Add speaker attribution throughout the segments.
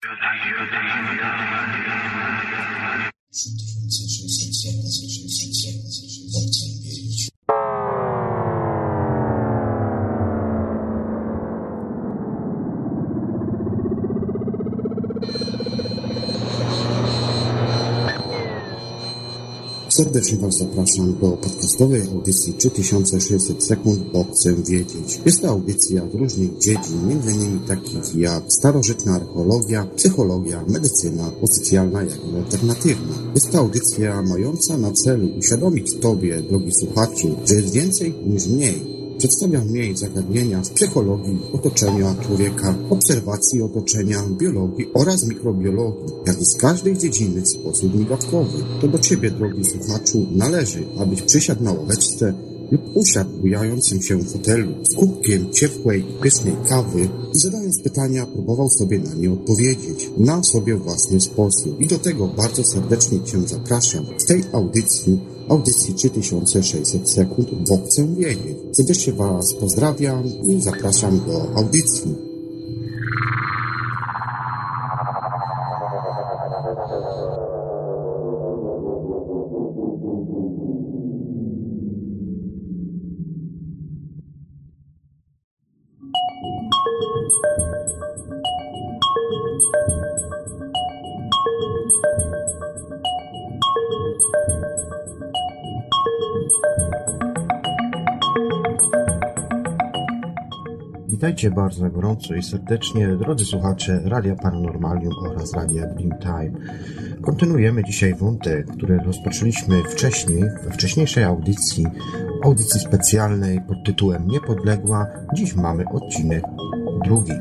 Speaker 1: 数的数，千数的千，数的千，数的千，别离去。Serdecznie Was zapraszam do podcastowej audycji 3600 sekund, bo chcę wiedzieć. Jest to audycja z różnych dziedzin, m.in. takich jak starożytna archeologia, psychologia, medycyna, oficjalna, jak i alternatywna. Jest to audycja mająca na celu uświadomić Tobie, drogi słuchaczu, że jest więcej niż mniej Przedstawia mniej zagadnienia z psychologii, otoczenia człowieka, obserwacji otoczenia, biologii oraz mikrobiologii, jak i z każdej dziedziny w sposób migawkowy. To do Ciebie, drogi słuchaczu, należy, abyś przysiadł na ławeczce lub usiadł bujającym się fotelu z kubkiem ciepłej i pysznej kawy i zadając pytania próbował sobie na nie odpowiedzieć na sobie własny sposób. I do tego bardzo serdecznie Cię zapraszam w tej audycji audycji 3600 sekund, bo chcę wiedzieć. Serdecznie Was pozdrawiam i zapraszam do audycji. Bardzo gorąco i serdecznie, drodzy słuchacze Radia Paranormalium oraz Radia Dreamtime. Kontynuujemy dzisiaj wątek, który rozpoczęliśmy wcześniej, we wcześniejszej audycji, audycji specjalnej pod tytułem Niepodległa. Dziś mamy odcinek drugi.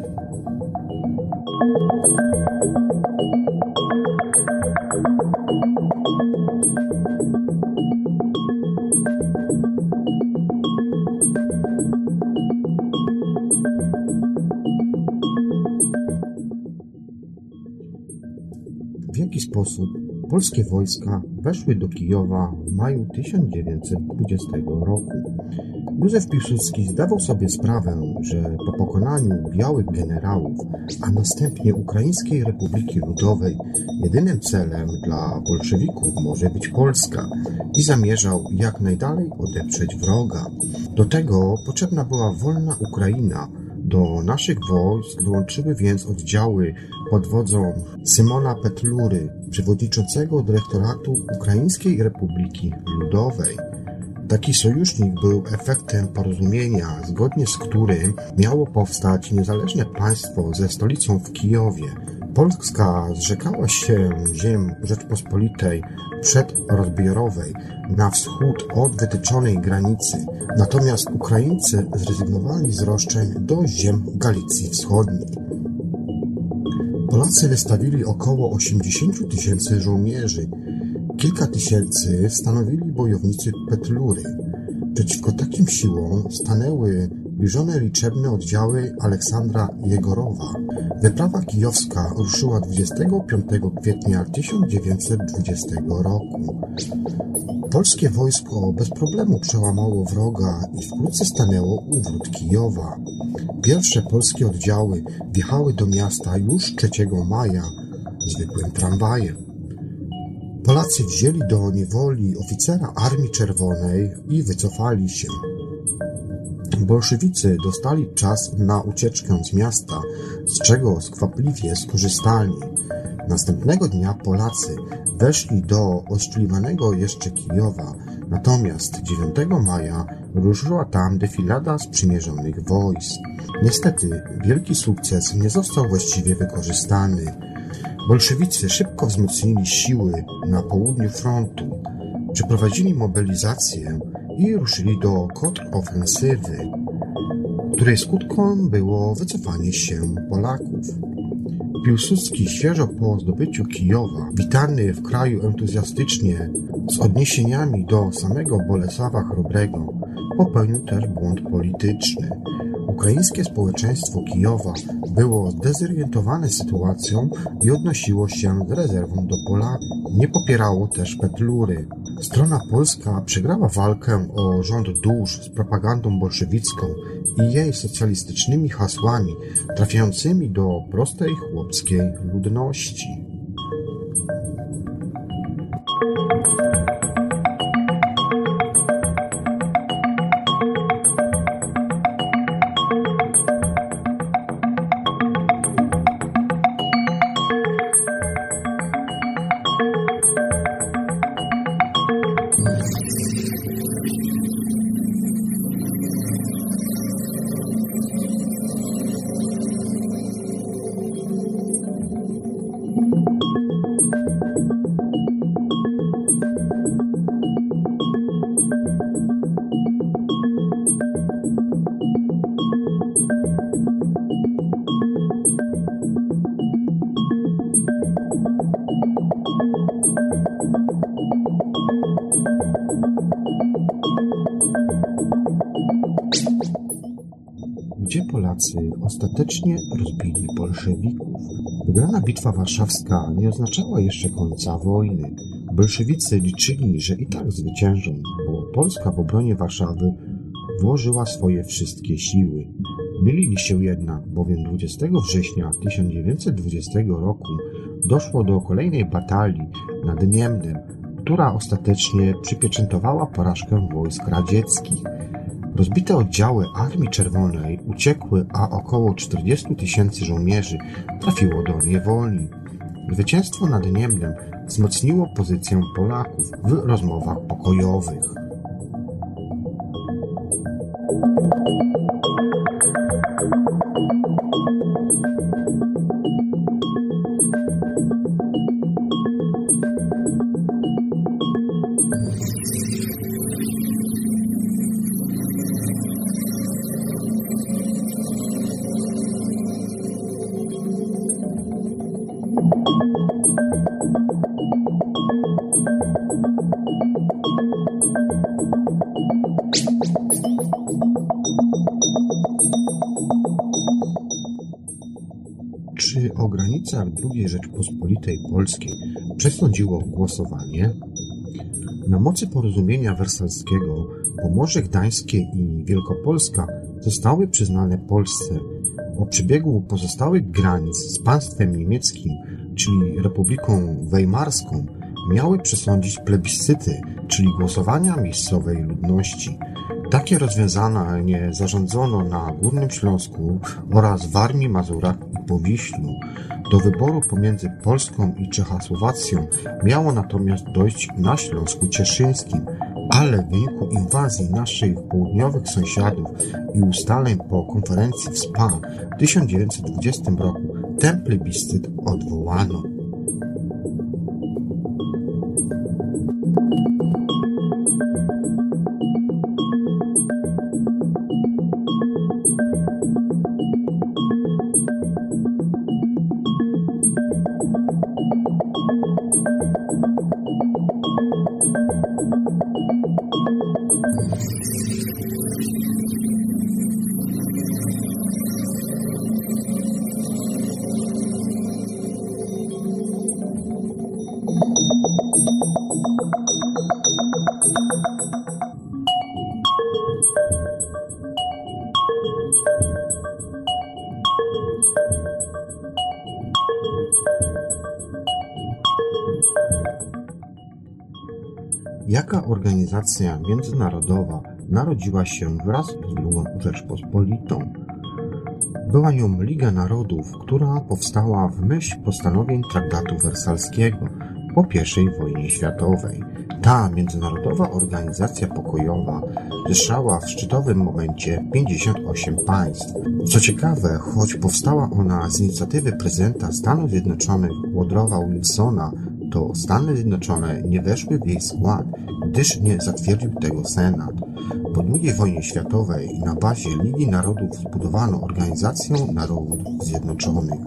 Speaker 1: Polskie wojska weszły do Kijowa w maju 1920 roku. Józef Piłsudski zdawał sobie sprawę, że po pokonaniu białych generałów, a następnie Ukraińskiej Republiki Ludowej, jedynym celem dla bolszewików może być Polska i zamierzał jak najdalej odeprzeć wroga. Do tego potrzebna była wolna Ukraina, do naszych wojsk dołączyły więc oddziały pod wodzą Symona Petlury, przewodniczącego dyrektoratu Ukraińskiej Republiki Ludowej. Taki sojusznik był efektem porozumienia, zgodnie z którym miało powstać niezależne państwo ze stolicą w Kijowie. Polska zrzekała się ziem Rzeczpospolitej przedrozbiorowej na wschód od wytyczonej granicy, natomiast Ukraińcy zrezygnowali z roszczeń do ziem Galicji Wschodniej. Polacy wystawili około 80 tysięcy żołnierzy. Kilka tysięcy stanowili bojownicy Petlury. Przeciwko takim siłom stanęły zbliżone liczebne oddziały Aleksandra Jegorowa. Wyprawa kijowska ruszyła 25 kwietnia 1920 roku. Polskie wojsko bez problemu przełamało wroga i wkrótce stanęło u wrót Kijowa. Pierwsze polskie oddziały wjechały do miasta już 3 maja zwykłym tramwajem. Polacy wzięli do niewoli oficera Armii Czerwonej i wycofali się. Bolszewicy dostali czas na ucieczkę z miasta, z czego skwapliwie skorzystali. Następnego dnia Polacy weszli do ostrzeliwanego jeszcze Kijowa, natomiast 9 maja ruszyła tam defilada sprzymierzonych wojsk. Niestety wielki sukces nie został właściwie wykorzystany. Bolszewicy szybko wzmocnili siły na południu frontu, przeprowadzili mobilizację i ruszyli do kontrofensywy, której skutką było wycofanie się Polaków. Piłsudski świeżo po zdobyciu Kijowa, witany w kraju entuzjastycznie z odniesieniami do samego Bolesława Chrobrego, popełnił też błąd polityczny. Ukraińskie społeczeństwo Kijowa było zdezorientowane sytuacją i odnosiło się z rezerwą do Polaków. Nie popierało też Petlury. Strona polska przegrała walkę o rząd dusz z propagandą bolszewicką i jej socjalistycznymi hasłami trafiającymi do prostej chłopskiej ludności. Gdzie Polacy ostatecznie rozbili bolszewików. Wygrana bitwa warszawska nie oznaczała jeszcze końca wojny. Bolszewicy liczyli, że i tak zwyciężą, bo Polska w obronie Warszawy włożyła swoje wszystkie siły. Mylili się jednak, bowiem 20 września 1920 roku doszło do kolejnej batalii nad Niemnem, która ostatecznie przypieczętowała porażkę wojsk radzieckich. Rozbite oddziały Armii Czerwonej uciekły, a około 40 tysięcy żołnierzy trafiło do niewoli. Zwycięstwo nad Niemnem wzmocniło pozycję Polaków w rozmowach pokojowych. Przesądziło głosowanie? Na mocy porozumienia wersalskiego Pomorze Gdańskie i Wielkopolska zostały przyznane Polsce. O przebiegu pozostałych granic z państwem niemieckim, czyli Republiką Weimarską, miały przesądzić plebiscyty, czyli głosowania miejscowej ludności. Takie rozwiązanie zarządzono na Górnym Śląsku oraz w Warmii, Mazurach i Powiślu. Do wyboru pomiędzy Polską i Czechosłowacją miało natomiast dojść na Śląsku Cieszyńskim, ale w wyniku inwazji naszych południowych sąsiadów i ustaleń po konferencji w Spa w 1920 roku ten plebiscyt odwołano. Międzynarodowa narodziła się wraz z II Rzeczpospolitą? Była nią Liga Narodów, która powstała w myśl postanowień traktatu wersalskiego po I wojnie światowej. Ta międzynarodowa organizacja pokojowa zrzeszała w szczytowym momencie 58 państw. Co ciekawe, choć powstała ona z inicjatywy prezydenta Stanów Zjednoczonych Woodrowa Wilsona, to Stany Zjednoczone nie weszły w jej skład, gdyż nie zatwierdził tego Senat. Po II wojnie światowej na bazie Ligi Narodów zbudowano Organizację Narodów Zjednoczonych.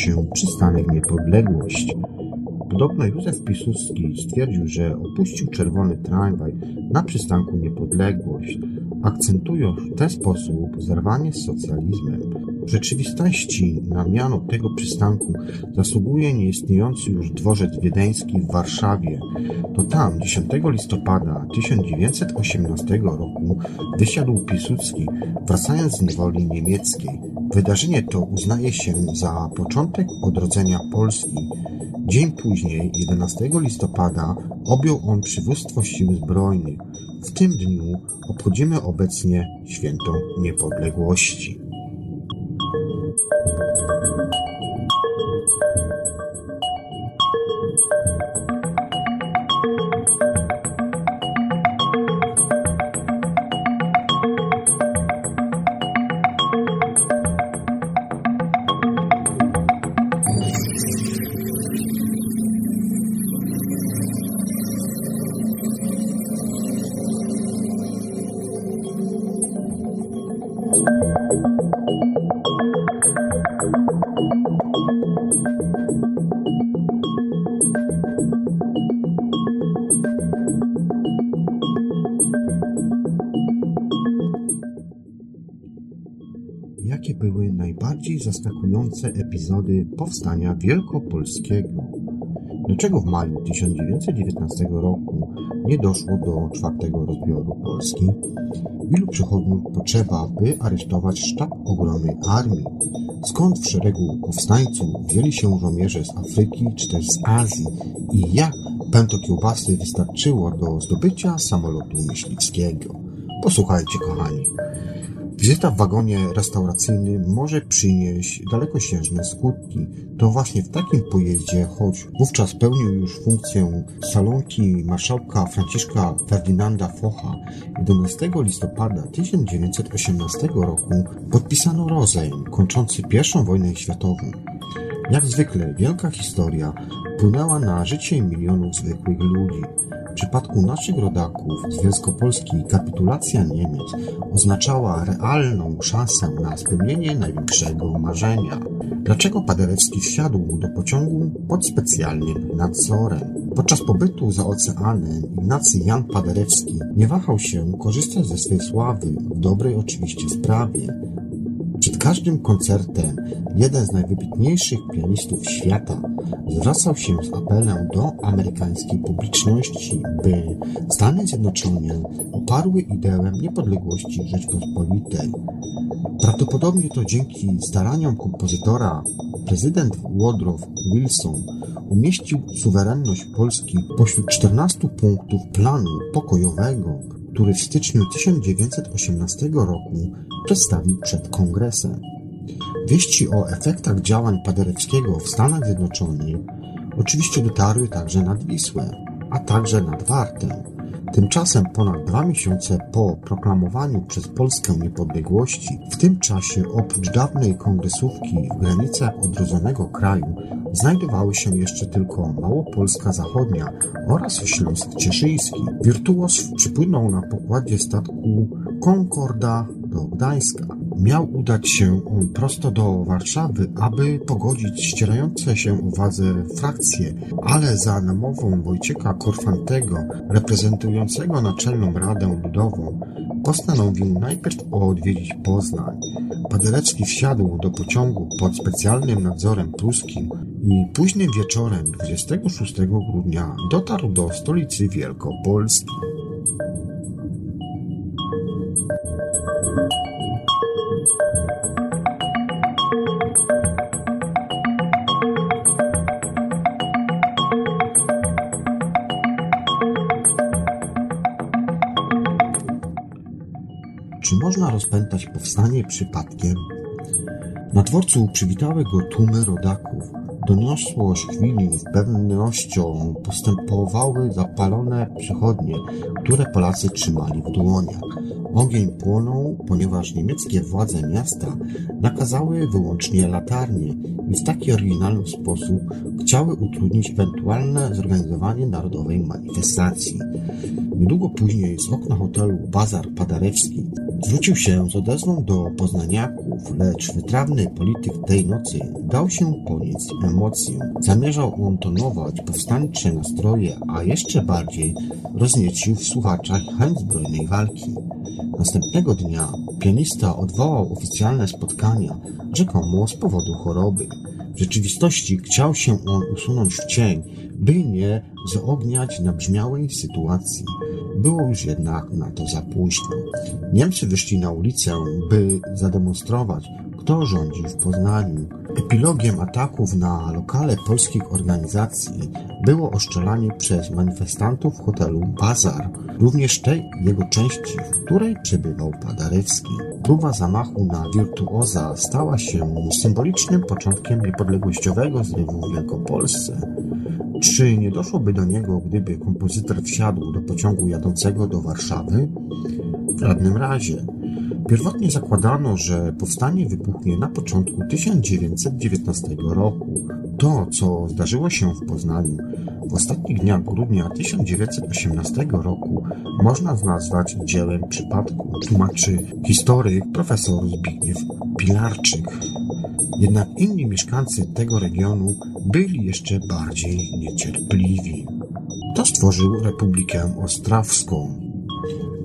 Speaker 1: Się przystanek Niepodległość. Podobno Józef Piłsudski stwierdził, że opuścił czerwony tramwaj na przystanku Niepodległość, akcentując w ten sposób zerwanie z socjalizmem. W rzeczywistości na miano tego przystanku zasługuje nieistniejący już dworzec wiedeński w Warszawie. To tam 10 listopada 1918 roku wysiadł Piłsudski, wracając z niewoli niemieckiej. Wydarzenie to uznaje się za początek odrodzenia Polski. Dzień później, 11 listopada, objął on przywództwo sił zbrojnych. W tym dniu obchodzimy obecnie Święto Niepodległości. Zaskakujące epizody powstania wielkopolskiego? Dlaczego w maju 1919 roku nie doszło do czwartego rozbioru Polski? Ilu przechodniów potrzeba, by aresztować sztab ogromnej armii? Skąd w szeregu powstańców wzięli się żołnierze z Afryki czy też z Azji? I jak pęto kiełbasy wystarczyło do zdobycia samolotu myśliwskiego? Posłuchajcie, kochani. Wizyta w wagonie restauracyjnym może przynieść dalekosiężne skutki. To właśnie w takim pojeździe, choć wówczas pełnił już funkcję salonki marszałka Franciszka Ferdynanda Focha, 11 listopada 1918 roku podpisano rozejm kończący I wojnę światową. Jak zwykle wielka historia wpłynęła na życie milionów zwykłych ludzi. Przypadku naszych rodaków z Wielkopolski kapitulacja Niemiec oznaczała realną szansę na spełnienie największego marzenia. Dlaczego Paderewski wsiadł do pociągu pod specjalnym nadzorem? Podczas pobytu za oceanem Ignacy Jan Paderewski nie wahał się korzystać ze swej sławy w dobrej oczywiście sprawie. Każdym koncertem jeden z najwybitniejszych pianistów świata zwracał się z apelem do amerykańskiej publiczności, by Stany Zjednoczone oparły ideę niepodległości Rzeczpospolitej. Prawdopodobnie to dzięki staraniom kompozytora prezydent Woodrow Wilson umieścił suwerenność Polski pośród 14 punktów planu pokojowego, który w styczniu 1918 roku przedstawił przed Kongresem. Wieści o efektach działań Paderewskiego w Stanach Zjednoczonych oczywiście dotarły także nad Wisłę, a także nad Wartę. Tymczasem ponad dwa miesiące po proklamowaniu przez Polskę niepodległości, w tym czasie oprócz dawnej kongresówki w granicach odrodzonego kraju znajdowały się jeszcze tylko Małopolska Zachodnia oraz Śląsk Cieszyński. Wirtuoz przypłynął na pokładzie statku Concorda do Gdańska. Miał udać się prosto do Warszawy, aby pogodzić ścierające się u wadze frakcje, ale za namową Wojciecha Korfantego, reprezentującego Naczelną Radę Ludową, postanowił najpierw odwiedzić Poznań. Paderewski wsiadł do pociągu pod specjalnym nadzorem pruskim i późnym wieczorem 26 grudnia dotarł do stolicy Wielkopolski. Rozpętać powstanie przypadkiem? Na dworcu przywitały go tłumy rodaków. Doniosłość chwili z pewnością postępowały zapalone przychodnie, które Polacy trzymali w dłoniach. Ogień płonął, ponieważ niemieckie władze miasta nakazały wyłącznie latarnie i w taki oryginalny sposób chciały utrudnić ewentualne zorganizowanie narodowej manifestacji. Niedługo później z okna hotelu Bazar Paderewski Zwrócił się z odezwą do poznaniaków, lecz wytrawny polityk tej nocy dał się ponieść emocjom. Zamierzał on tonować powstańcze nastroje, a jeszcze bardziej rozniecił w słuchaczach chęć zbrojnej walki. Następnego dnia pianista odwołał oficjalne spotkania, rzekomo z powodu choroby. W rzeczywistości chciał się on usunąć w cień, by nie zaogniać nabrzmiałej sytuacji. Było już jednak na to za późno. Niemcy wyszli na ulicę, by zademonstrować, kto rządzi w Poznaniu. Epilogiem ataków na lokale polskich organizacji było oszczelanie przez manifestantów hotelu Bazar, również tej jego części, w której przebywał Padarewski. Próba zamachu na wirtuoza stała się symbolicznym początkiem niepodległościowego zrywu w Wielkopolsce. Czy nie doszłoby do niego, gdyby kompozytor wsiadł do pociągu jadącego do Warszawy? W żadnym razie. Pierwotnie zakładano, że powstanie wybuchnie na początku 1919 roku. To, co zdarzyło się w Poznaniu w ostatnich dniach grudnia 1918 roku, można nazwać dziełem przypadku, tłumaczy historyk profesor Zbigniew Pilarczyk. Jednak inni mieszkańcy tego regionu byli jeszcze bardziej niecierpliwi. To stworzył Republikę Ostrawską.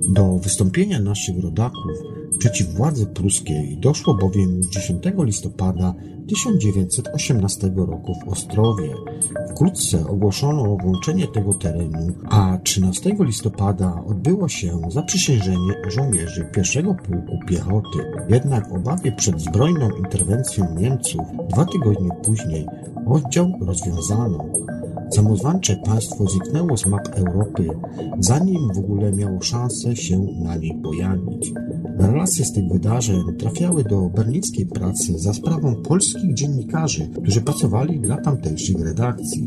Speaker 1: Do wystąpienia naszych rodaków przeciw władzy pruskiej doszło bowiem 10 listopada 1918 roku w Ostrowie. Wkrótce ogłoszono włączenie tego terenu, a 13 listopada odbyło się zaprzysiężenie żołnierzy pierwszego pułku piechoty. Jednak obawie przed zbrojną interwencją Niemców dwa tygodnie później oddział rozwiązano. Samozwańcze państwo zniknęło z map Europy, zanim w ogóle miało szansę się na niej pojawić. Relacje z tych wydarzeń trafiały do berlickiej pracy za sprawą polskich dziennikarzy, którzy pracowali dla tamtejszych redakcji.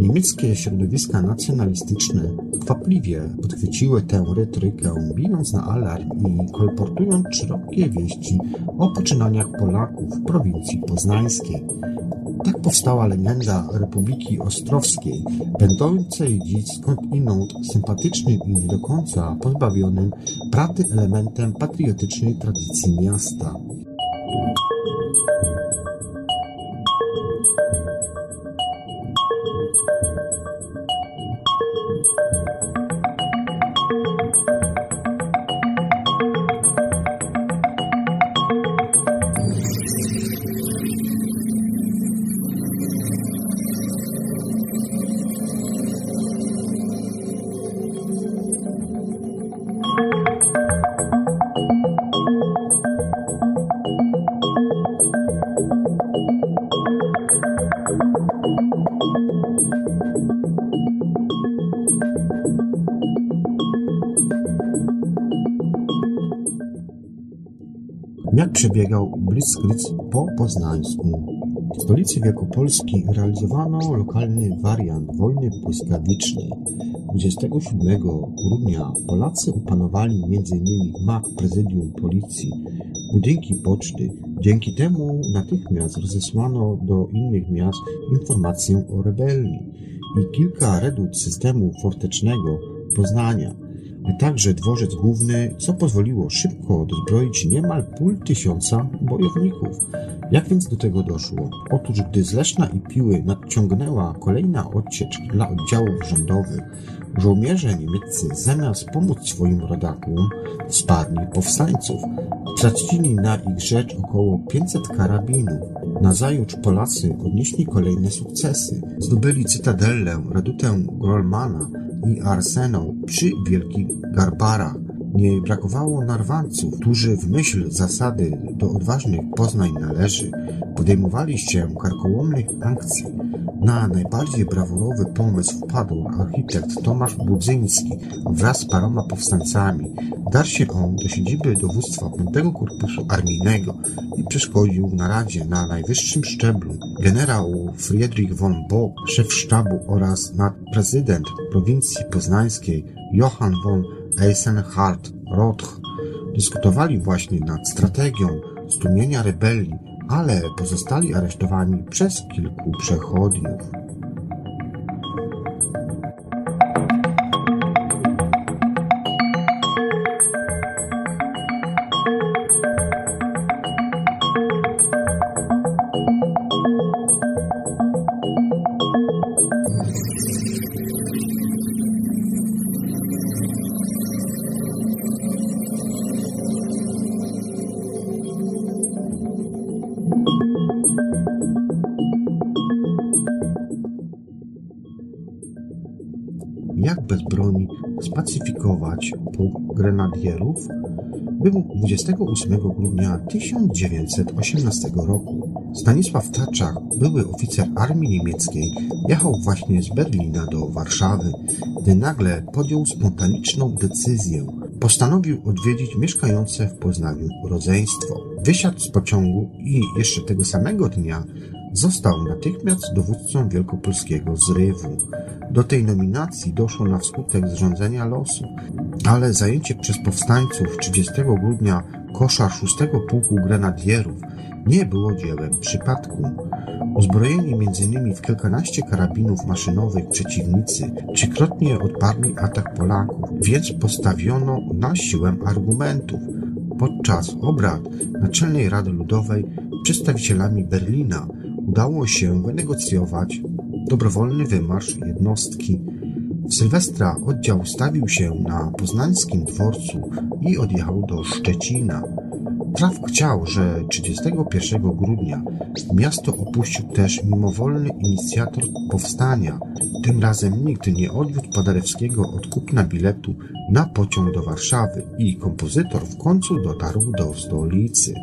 Speaker 1: Niemieckie środowiska nacjonalistyczne skwapliwie podchwyciły tę retorykę, bijąc na alarm i kolportując szerokie wieści o poczynaniach Polaków w prowincji poznańskiej. Tak powstała legenda Republiki Ostrowskiej, będącej dziś skądinąd sympatycznym i nie do końca pozbawionym prawdy elementem patriotycznej tradycji miasta. Po poznańsku? W stolicy Wielkopolski realizowano lokalny wariant wojny błyskawicznej. 27 grudnia Polacy opanowali m.in. gmach prezydium policji, budynki poczty. Dzięki temu natychmiast rozesłano do innych miast informację o rebelii i kilka redut systemu fortecznego Poznania – także dworzec główny, co pozwoliło szybko dozbroić niemal pół tysiąca bojowników. Jak więc do tego doszło? Otóż gdy z Leszna i Piły nadciągnęła kolejna odsiecz dla oddziałów rządowych, żołnierze niemieccy zamiast pomóc swoim rodakom spadli powstańców. Stracili na ich rzecz około 500 karabinów. Nazajutrz Polacy odnieśli kolejne sukcesy. Zdobyli cytadellę, redutę Grolmana, i arsenał przy Wielkich Garbarach. Nie brakowało narwanców, którzy w myśl zasady do odważnych poznań należy, podejmowali się karkołomnych akcji. Na najbardziej brawurowy pomysł wpadł architekt Tomasz Budzyński wraz z paroma powstańcami. Dar się on do siedziby dowództwa 5 Korpusu Armijnego i przeszkodził w naradzie na najwyższym szczeblu. Generał Friedrich von Bock, szef sztabu oraz prezydent prowincji poznańskiej Johann von Eisenhardt-Roth dyskutowali właśnie nad strategią stłumienia rebelii ale pozostali aresztowani przez kilku przechodniów. 28 grudnia 1918 roku. Stanisław Taczak, były oficer armii niemieckiej, jechał właśnie z Berlina do Warszawy, gdy nagle podjął spontaniczną decyzję. Postanowił odwiedzić mieszkające w Poznaniu rodzeństwo. Wysiadł z pociągu i jeszcze tego samego dnia został natychmiast dowódcą wielkopolskiego zrywu. Do tej nominacji doszło na skutek zrządzenia losu, ale zajęcie przez powstańców 30 grudnia koszar 6 Pułku Grenadierów nie było dziełem przypadku. Uzbrojeni m.in. w kilkanaście karabinów maszynowych przeciwnicy trzykrotnie odparli atak Polaków, więc postawiono na siłę argumentów. Podczas obrad Naczelnej Rady Ludowej przedstawicielami Berlina udało się wynegocjować dobrowolny wymarsz jednostki. W Sylwestra oddział stawił się na poznańskim dworcu i odjechał do Szczecina. Traf chciał, że 31 grudnia miasto opuścił też mimowolny inicjator powstania. Tym razem nikt nie odwiódł Paderewskiego od kupna biletu na pociąg do Warszawy i kompozytor w końcu dotarł do stolicy.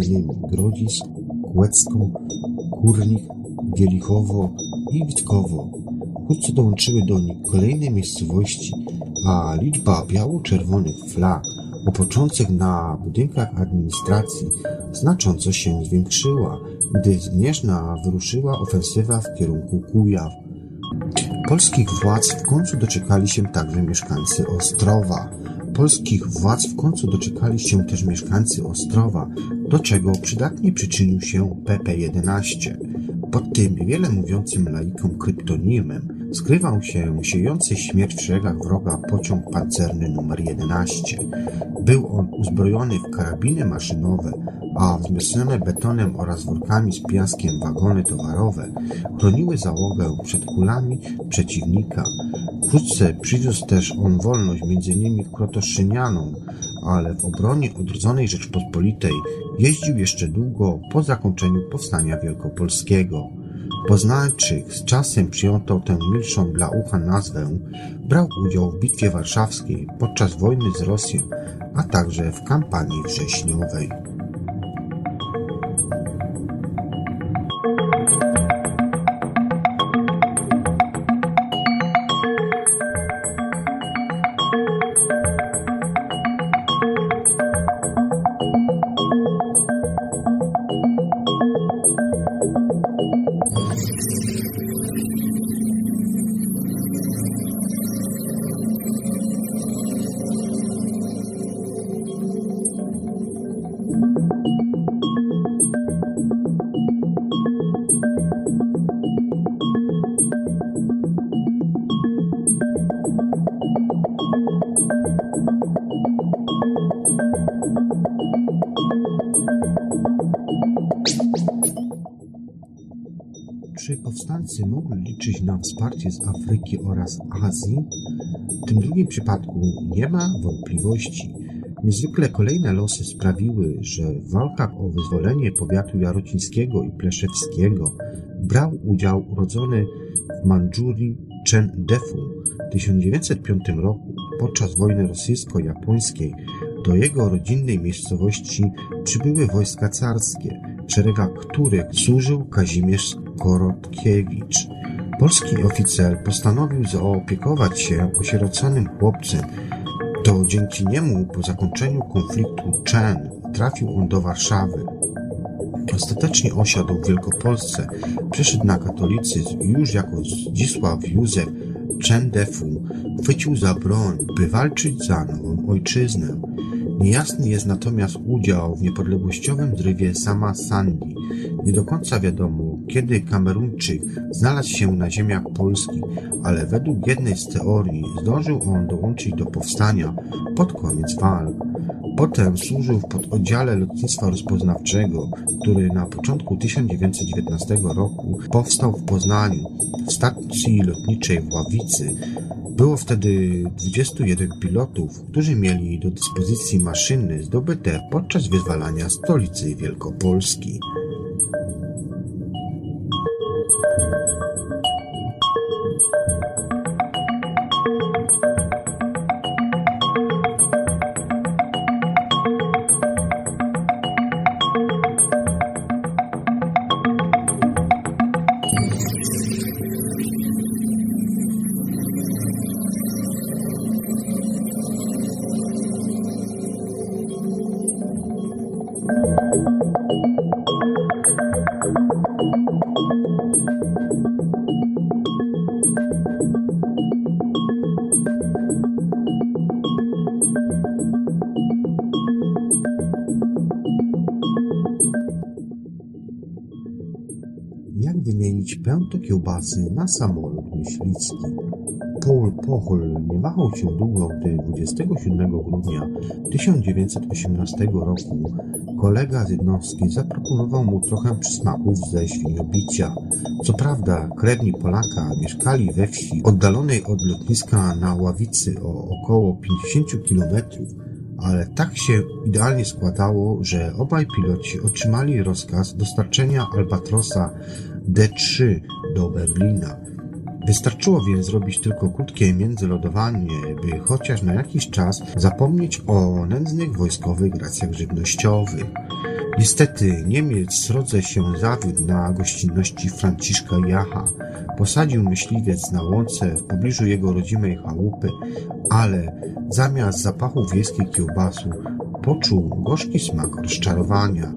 Speaker 1: m.in. Grodzisk, Kłecko, Kurnik, Gielichowo i Witkowo. Wkrótce dołączyły do nich kolejne miejscowości, a liczba biało-czerwonych flag opoczących na budynkach administracji znacząco się zwiększyła, gdy Gnieżna wyruszyła ofensywa w kierunku Kujaw. Polskich władz w końcu doczekali się także mieszkańcy Ostrowa. Polskich władz w końcu doczekali się też mieszkańcy Ostrowa, do czego przydatnie przyczynił się PP-11. Pod tym wiele mówiącym laikom kryptonimem skrywał się siejący śmierć w szeregach wroga pociąg pancerny numer 11. Był on uzbrojony w karabiny maszynowe, a wzmocnione betonem oraz workami z piaskiem wagony towarowe chroniły załogę przed kulami przeciwnika. Wkrótce przywiózł też on wolność m.in. krotoszynianom, ale w obronie odrodzonej Rzeczpospolitej jeździł jeszcze długo po zakończeniu powstania wielkopolskiego. Poznańczyk z czasem przyjął tę milszą dla ucha nazwę, brał udział w Bitwie Warszawskiej podczas wojny z Rosją, a także w kampanii wrześniowej. Przypadku nie ma wątpliwości. Niezwykle kolejne losy sprawiły, że w walkach o wyzwolenie powiatu jarocińskiego i pleszewskiego brał udział urodzony w Mandżurii Chen Defu w 1905 roku podczas wojny rosyjsko-japońskiej do jego rodzinnej miejscowości przybyły wojska carskie, w szeregach których służył Kazimierz Korotkiewicz. Polski oficer postanowił zaopiekować się osieroconym chłopcem To dzięki niemu po zakończeniu konfliktu Chen trafił on do Warszawy. Ostatecznie osiadł w Wielkopolsce, przeszedł na katolicyzm już jako Zdzisław Józef Czendefu chwycił za broń, by walczyć za nową ojczyznę. Niejasny jest natomiast udział w niepodległościowym zrywie sama Sandy. Nie do końca wiadomo, kiedy Kamerunczyk znalazł się na ziemiach Polski, ale według jednej z teorii zdążył on dołączyć do powstania pod koniec walk. Potem służył w pododdziale lotnictwa rozpoznawczego, który na początku 1919 roku powstał w Poznaniu, w stacji lotniczej w Ławicy. Było wtedy 21 pilotów, którzy mieli do dyspozycji maszyny zdobyte podczas wyzwalania stolicy Wielkopolski. Na samolot myśliwski? Paul Pochol nie wahał się długo, gdy 27 grudnia 1918 roku kolega z jednostki zaproponował mu trochę przysmaków ze świniobicia. Co prawda, krewni Polaka mieszkali we wsi oddalonej od lotniska na Ławicy o około 50 kilometrów, ale tak się idealnie składało, że obaj piloci otrzymali rozkaz dostarczenia Albatrosa D3 do Berlina. Wystarczyło więc zrobić tylko krótkie międzylodowanie, by chociaż na jakiś czas zapomnieć o nędznych wojskowych racjach żywnościowych. Niestety Niemiec srodze się zawiódł na gościnności Franciszka Jacha. Posadził myśliwiec na łące w pobliżu jego rodzimej chałupy, ale zamiast zapachu wiejskiej kiełbasu poczuł gorzki smak rozczarowania.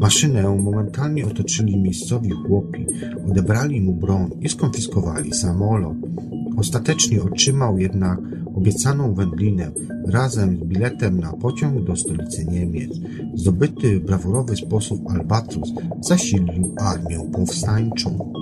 Speaker 1: Maszynę momentalnie otoczyli miejscowi chłopi, odebrali mu broń i skonfiskowali samolot. Ostatecznie otrzymał jednak obiecaną wędlinę razem z biletem na pociąg do stolicy Niemiec. Zdobyty w brawurowy sposób Albatros zasilił armię powstańczą.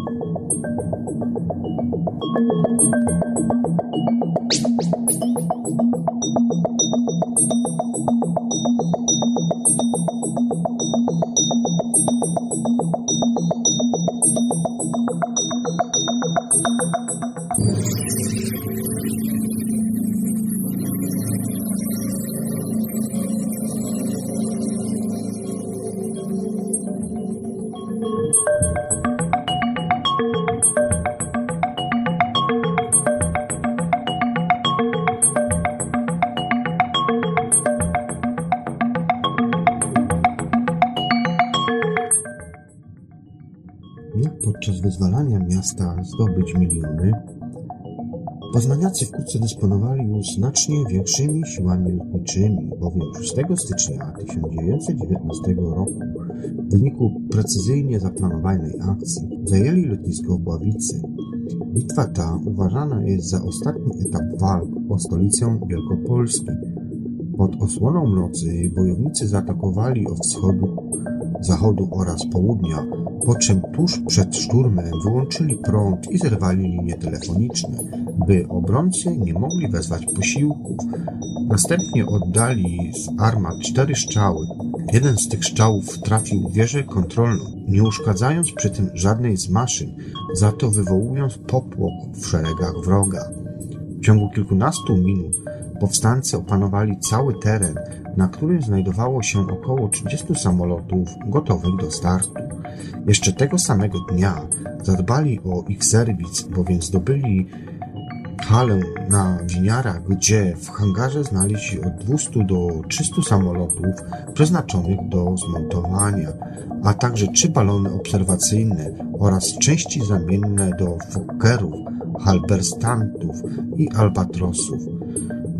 Speaker 1: Miliony? Poznaniacy wkrótce dysponowali już znacznie większymi siłami lotniczymi, bowiem 6 stycznia 1919 roku w wyniku precyzyjnie zaplanowanej akcji zajęli lotnisko w Bławicy. Bitwa ta uważana jest za ostatni etap walk o stolicę Wielkopolski. Pod osłoną nocy bojownicy zaatakowali od wschodu, zachodu oraz południa, po czym tuż przed szturmem wyłączyli prąd i zerwali linie telefoniczne, by obrońcy nie mogli wezwać posiłków. Następnie oddali z armat cztery strzały. Jeden z tych strzałów trafił w wieżę kontrolną, nie uszkadzając przy tym żadnej z maszyn, za to wywołując popłoch w szeregach wroga. W ciągu kilkunastu minut powstańcy opanowali cały teren, na którym znajdowało się około 30 samolotów gotowych do startu. Jeszcze tego samego dnia zadbali o ich serwis, bowiem zdobyli halę na winiarach, gdzie w hangarze znaleźli od 200 do 300 samolotów przeznaczonych do zmontowania, a także trzy balony obserwacyjne oraz części zamienne do Fokkerów, Halberstantów i Albatrosów.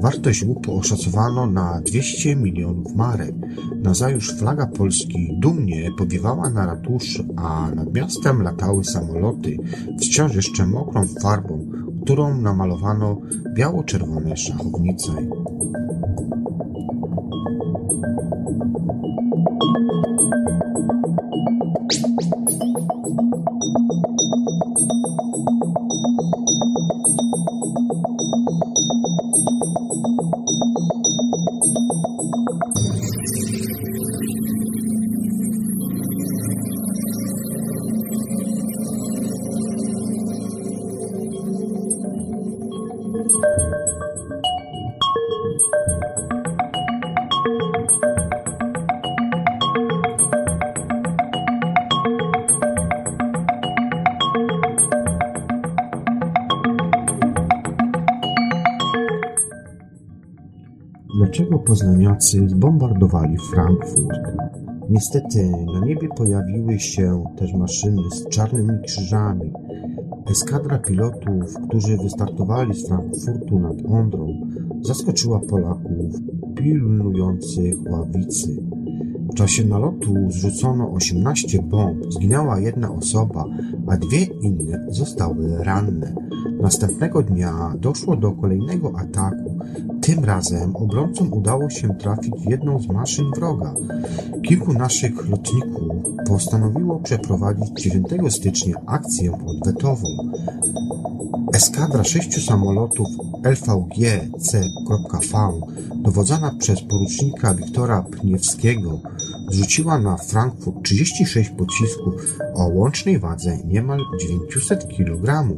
Speaker 1: Wartość łupu oszacowano na 200 milionów marek. Nazajutrz flaga Polski dumnie powiewała na ratuszu, a nad miastem latały samoloty, wciąż jeszcze mokrą farbą, którą namalowano biało-czerwone szachownice. Poznaniacy zbombardowali Frankfurt? Niestety na niebie pojawiły się też maszyny z czarnymi krzyżami. Eskadra pilotów, którzy wystartowali z Frankfurtu nad Ondrą, zaskoczyła Polaków pilnujących ławicy. W czasie nalotu zrzucono 18 bomb, zginęła jedna osoba, a dwie inne zostały ranne. Następnego dnia doszło do kolejnego ataku. Tym razem obrońcom udało się trafić w jedną z maszyn wroga. Kilku naszych lotników postanowiło przeprowadzić 9 stycznia akcję odwetową. Eskadra sześciu samolotów LVG C.V, dowodzona przez porucznika Wiktora Pniewskiego, zrzuciła na Frankfurt 36 pocisków o łącznej wadze niemal 900 kg,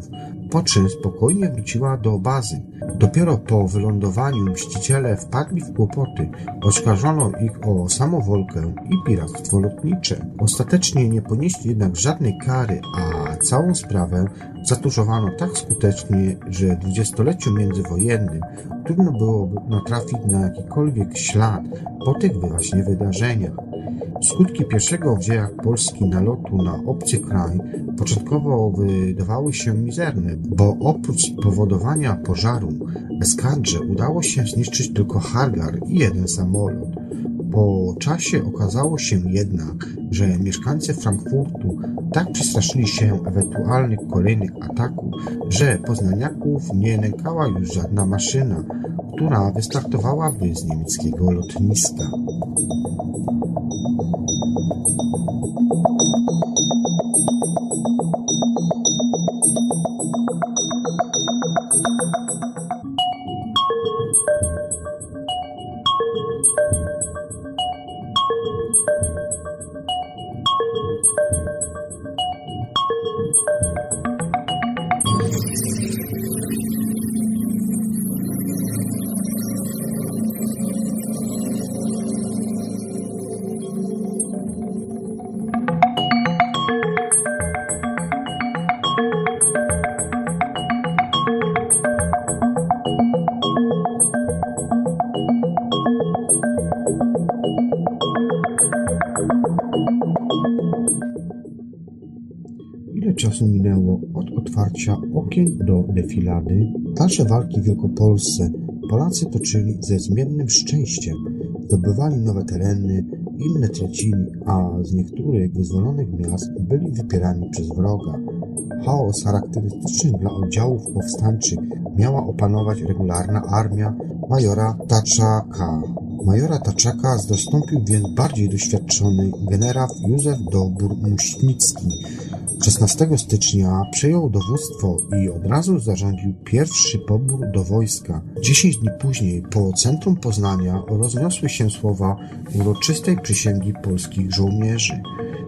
Speaker 1: po czym spokojnie wróciła do bazy. Dopiero po wylądowaniu mściciele wpadli w kłopoty. Oskarżono ich o samowolkę i piractwo lotnicze. Ostatecznie nie ponieśli jednak żadnej kary, a całą sprawę zatuszowano tak skutecznie, że w dwudziestoleciu międzywojennym trudno było natrafić na jakikolwiek ślad po tych właśnie wydarzeniach. Skutki pierwszego w dziejach Polski nalotu na obcy kraj początkowo wydawały się mizerne, bo oprócz spowodowania pożaru eskadrze udało się zniszczyć tylko Hargar i jeden samolot. Po czasie okazało się jednak, że mieszkańcy Frankfurtu tak przestraszyli się ewentualnych kolejnych ataków, że poznaniaków nie nękała już żadna maszyna, która wystartowałaby z niemieckiego lotniska. Czasu minęło od otwarcia okien do defilady? Dalsze walki w Wielkopolsce Polacy toczyli ze zmiennym szczęściem. Zdobywali nowe tereny, inne tracili, a z niektórych wyzwolonych miast byli wypierani przez wroga. Chaos charakterystyczny dla oddziałów powstańczych miała opanować regularna armia majora Taczaka. Majora Taczaka zastąpił więc bardziej doświadczony generał Józef Dobór-Muśnicki. 16 stycznia przejął dowództwo i od razu zarządził pierwszy pobór do wojska. Dziesięć dni później po centrum Poznania rozniosły się słowa uroczystej przysięgi polskich żołnierzy.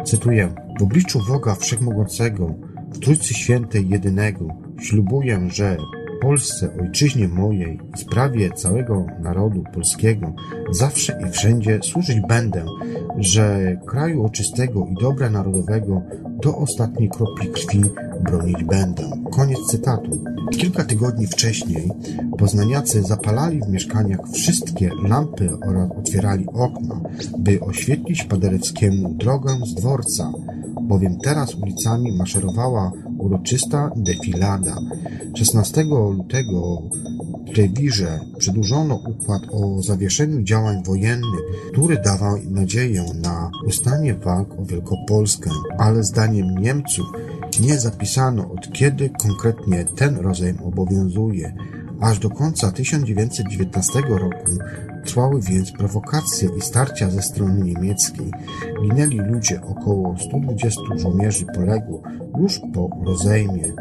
Speaker 1: Cytuję: W obliczu Boga Wszechmogącego, w Trójcy Świętej Jedynego, ślubuję, że Polsce, ojczyźnie mojej sprawie całego narodu polskiego zawsze i wszędzie służyć będę, że kraju oczystego i dobra narodowego do ostatniej kropli krwi bronić będę. Koniec cytatu. Kilka tygodni wcześniej poznaniacy zapalali w mieszkaniach wszystkie lampy oraz otwierali okna, by oświetlić Paderewskiemu drogę z dworca. bowiem teraz ulicami maszerowała uroczysta defilada. 16 lutego w rewirze przedłużono układ o zawieszeniu działań wojennych, który dawał nadzieję na ustanie walk o Wielkopolskę, ale zdaniem Niemców nie zapisano od kiedy konkretnie ten rozejm obowiązuje. Aż do końca 1919 roku trwały więc prowokacje i starcia ze strony niemieckiej. Ginęli ludzie, około 120 żołnierzy poległo już po rozejmie.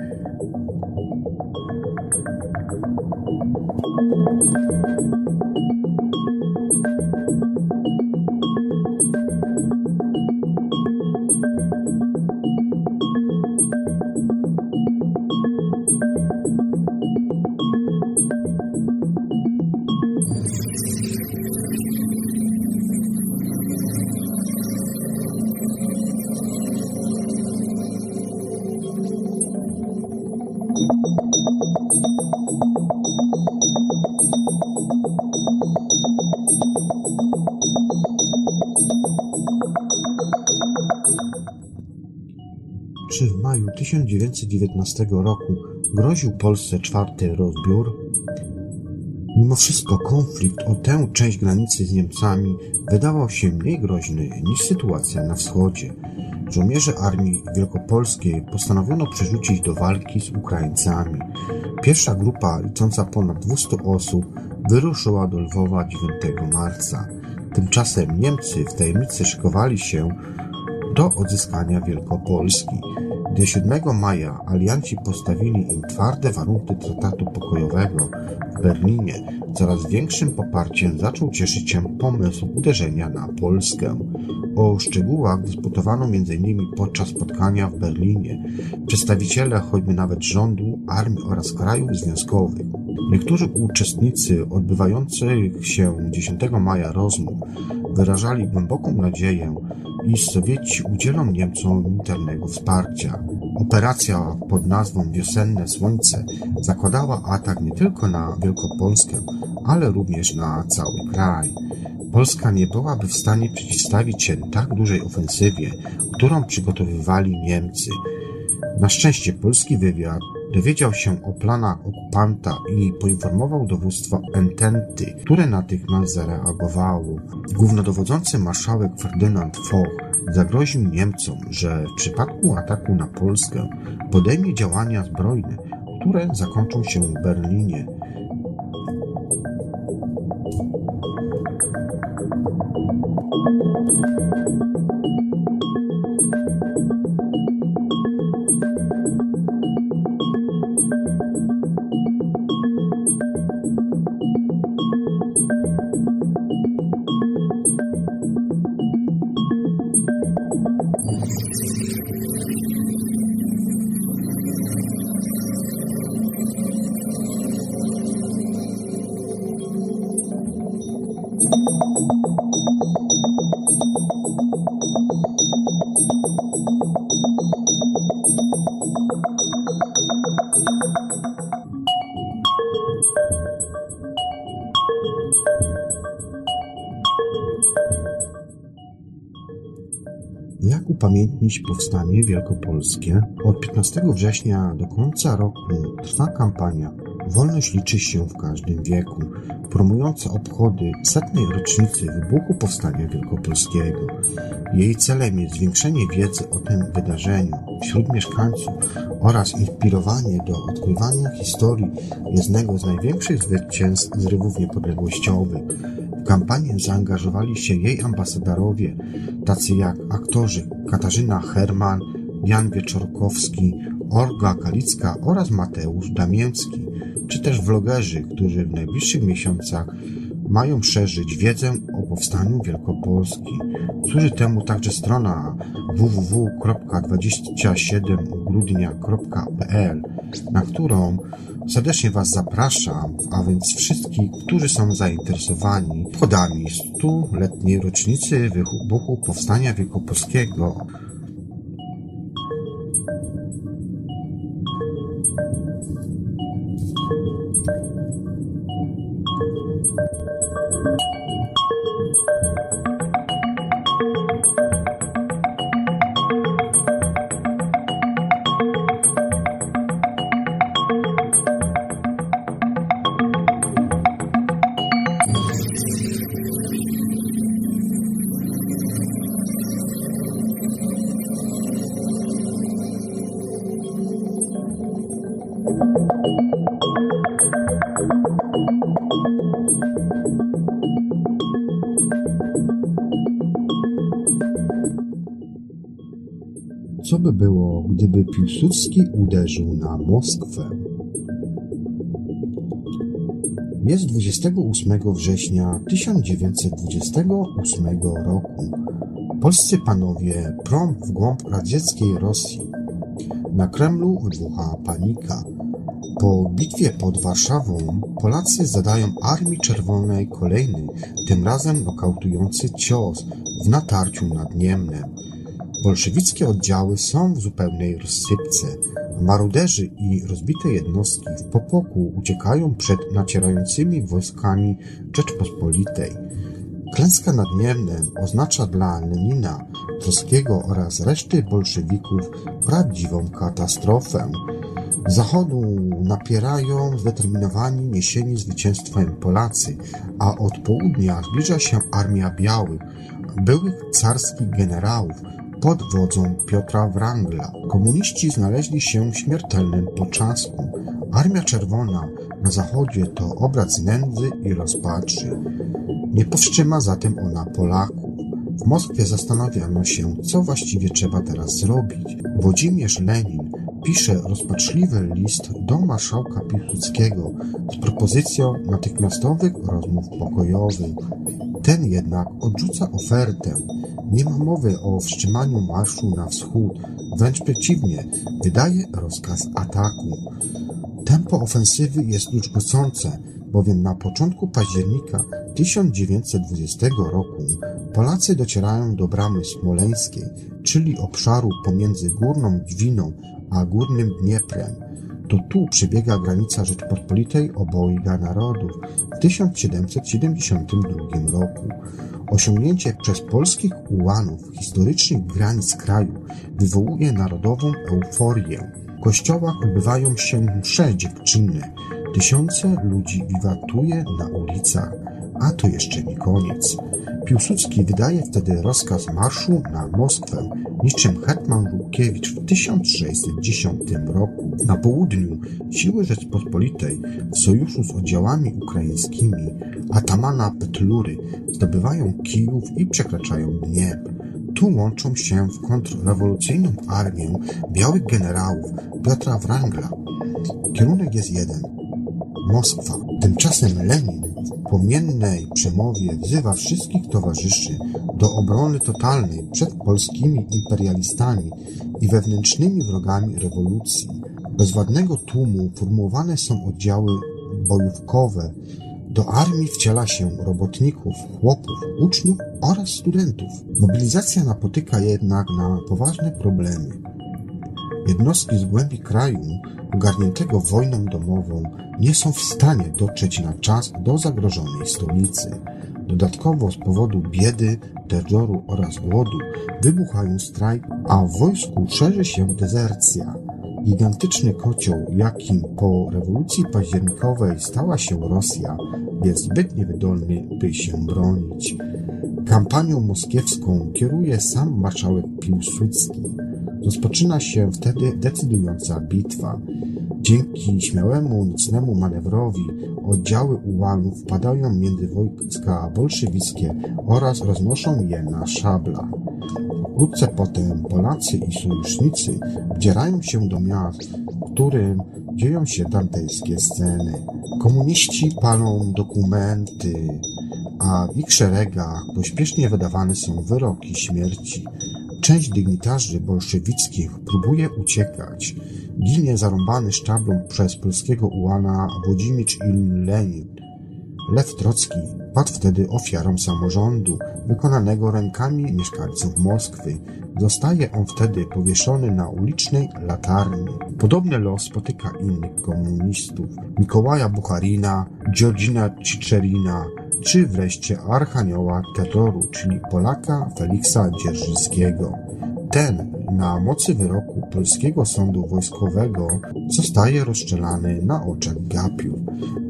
Speaker 1: 1919 roku groził Polsce czwarty rozbiór? Mimo wszystko konflikt o tę część granicy z Niemcami wydawał się mniej groźny niż sytuacja na wschodzie. Żołnierze Armii Wielkopolskiej postanowiono przerzucić do walki z Ukraińcami. Pierwsza grupa, licząca ponad 200 osób, wyruszyła do Lwowa 9 marca. Tymczasem Niemcy w tajemnicy szykowali się do odzyskania Wielkopolski. Gdy 7 maja alianci postawili im twarde warunki traktatu pokojowego w Berlinie, coraz większym poparciem zaczął cieszyć się pomysł uderzenia na Polskę. O szczegółach dyskutowano m.in. podczas spotkania w Berlinie przedstawiciele choćby nawet rządu, armii oraz krajów związkowych. Niektórzy uczestnicy odbywających się 10 maja rozmów wyrażali głęboką nadzieję, iż Sowieci udzielą Niemcom militarnego wsparcia. Operacja pod nazwą Wiosenne Słońce zakładała atak nie tylko na Wielkopolskę, ale również na cały kraj. Polska nie byłaby w stanie przeciwstawić się tak dużej ofensywie, którą przygotowywali Niemcy. Na szczęście polski wywiad dowiedział się o planach okupanta i poinformował dowództwo Ententy, które natychmiast zareagowało. Głównodowodzący marszałek Ferdynand Foch zagroził Niemcom, że w przypadku ataku na Polskę podejmie działania zbrojne, które zakończą się w Berlinie. Powstanie wielkopolskie? Od 15 września do końca roku trwa kampania Wolność liczy się w każdym wieku, promująca obchody setnej rocznicy wybuchu Powstania Wielkopolskiego. Jej celem jest zwiększenie wiedzy o tym wydarzeniu wśród mieszkańców oraz inspirowanie do odkrywania historii jednego z największych zwycięstw zrywów niepodległościowych. W kampanię zaangażowali się jej ambasadorowie, tacy jak aktorzy Katarzyna Herman, Jan Wieczorkowski, Olga Kalicka oraz Mateusz Damięcki, czy też vlogerzy, którzy w najbliższych miesiącach mają szerzyć wiedzę o powstaniu Wielkopolski. Służy temu także strona www.27grudnia.pl, na którą serdecznie Was zapraszam, a więc wszystkich, którzy są zainteresowani obchodami stuletniej rocznicy wybuchu Powstania Wielkopolskiego. Piłsudski uderzył na Moskwę? Jest 28 września 1928 roku. Polscy panowie prom w głąb radzieckiej Rosji. Na Kremlu wybucha panika. Po bitwie pod Warszawą Polacy zadają Armii Czerwonej kolejny, tym razem nokautujący cios w natarciu nad Niemnem. Bolszewickie oddziały są w zupełnej rozsypce. Maruderzy i rozbite jednostki w popłoku uciekają przed nacierającymi wojskami Rzeczpospolitej. Klęska nad oznacza dla Lenina, Trockiego oraz reszty bolszewików prawdziwą katastrofę. Z zachodu napierają zdeterminowani niesieni zwycięstwem Polacy, a od południa zbliża się Armia Białych, byłych carskich generałów, pod wodzą Piotra Wrangla. Komuniści znaleźli się w śmiertelnym poczasku. Armia Czerwona na zachodzie to obraz nędzy i rozpaczy. Nie powstrzyma zatem ona Polaków. W Moskwie zastanawiano się, co właściwie trzeba teraz zrobić. Włodzimierz Lenin pisze rozpaczliwy list do marszałka Piłsudskiego z propozycją natychmiastowych rozmów pokojowych. Ten jednak odrzuca ofertę. Nie ma mowy o wstrzymaniu marszu na wschód, wręcz przeciwnie, wydaje rozkaz ataku. Tempo ofensywy jest już gocące, bowiem na początku października 1920 roku Polacy docierają do bramy smoleńskiej, czyli obszaru pomiędzy Górną Dwiną a Górnym Dnieprem. To tu przebiega granica Rzeczpospolitej obojga narodów w 1772 roku. Osiągnięcie przez polskich ułanów historycznych granic kraju wywołuje narodową euforię. W kościołach odbywają się msze dziewczynne. Tysiące ludzi wiwatuje na ulicach. A to jeszcze nie koniec. Piłsudski wydaje wtedy rozkaz marszu na Moskwę, niczym hetman Żółkiewicz w 1610 roku. Na południu siły Rzeczpospolitej w sojuszu z oddziałami ukraińskimi atamana Petlury zdobywają Kijów i przekraczają Dniepr. Tu łączą się w kontrrewolucyjną armię białych generałów Piotra Wrangla. Kierunek jest jeden – Moskwa. Tymczasem Lenin w płomiennej przemowie wzywa wszystkich towarzyszy do obrony totalnej przed polskimi imperialistami i wewnętrznymi wrogami rewolucji. Bezwładnego tłumu formułowane są oddziały bojówkowe. Do armii wciela się robotników, chłopów, uczniów oraz studentów. Mobilizacja napotyka jednak na poważne problemy. Jednostki z głębi kraju, ogarniętego wojną domową, nie są w stanie dotrzeć na czas do zagrożonej stolicy. Dodatkowo z powodu biedy, terroru oraz głodu wybuchają strajk, a w wojsku szerzy się dezercja. Gigantyczny kocioł, jakim po rewolucji październikowej stała się Rosja, jest zbyt niewydolny, by się bronić. Kampanią moskiewską kieruje sam marszałek Piłsudski. Rozpoczyna się wtedy decydująca bitwa. Dzięki śmiałemu, nocnemu manewrowi oddziały ułanów wpadają między wojska bolszewickie oraz roznoszą je na szablach. Wkrótce potem Polacy i sojusznicy wdzierają się do miast, w którym dzieją się dantejskie sceny. Komuniści palą dokumenty, a w ich szeregach pośpiesznie wydawane są wyroki śmierci. Część dygnitarzy bolszewickich próbuje uciekać. Ginie zarąbany sztablą przez polskiego ułana Włodzimicz i Lenin. Lew Trocki padł wtedy ofiarą samorządu, wykonanego rękami mieszkańców Moskwy. Zostaje on wtedy powieszony na ulicznej latarni. Podobny los spotyka innych komunistów. Mikołaja Bucharina, Georgina Cicerina, czy wreszcie archanioła terroru, czyli Polaka Feliksa Dzierżyńskiego. Ten na mocy wyroku polskiego sądu wojskowego zostaje rozstrzelany na oczach gapiów.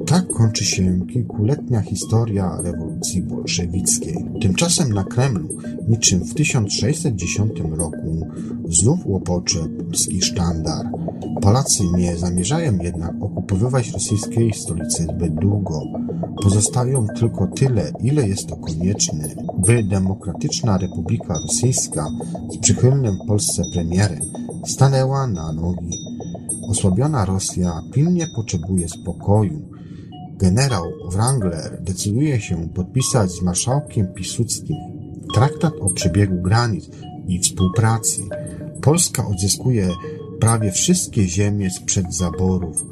Speaker 1: Tak kończy się kilkuletnia historia rewolucji bolszewickiej. Tymczasem na Kremlu, niczym w 1610 roku, znów łopocze polski sztandar. Polacy nie zamierzają jednak okupowywać rosyjskiej stolicy zbyt długo. Pozostają tylko tyle, ile jest to konieczne, by Demokratyczna Republika Rosyjska z przychylnym Polsce premierem stanęła na nogi. Osłabiona Rosja pilnie potrzebuje spokoju. Generał Wrangler decyduje się podpisać z marszałkiem Piłsudskim traktat o przebiegu granic i współpracy. Polska odzyskuje prawie wszystkie ziemie sprzed zaborów.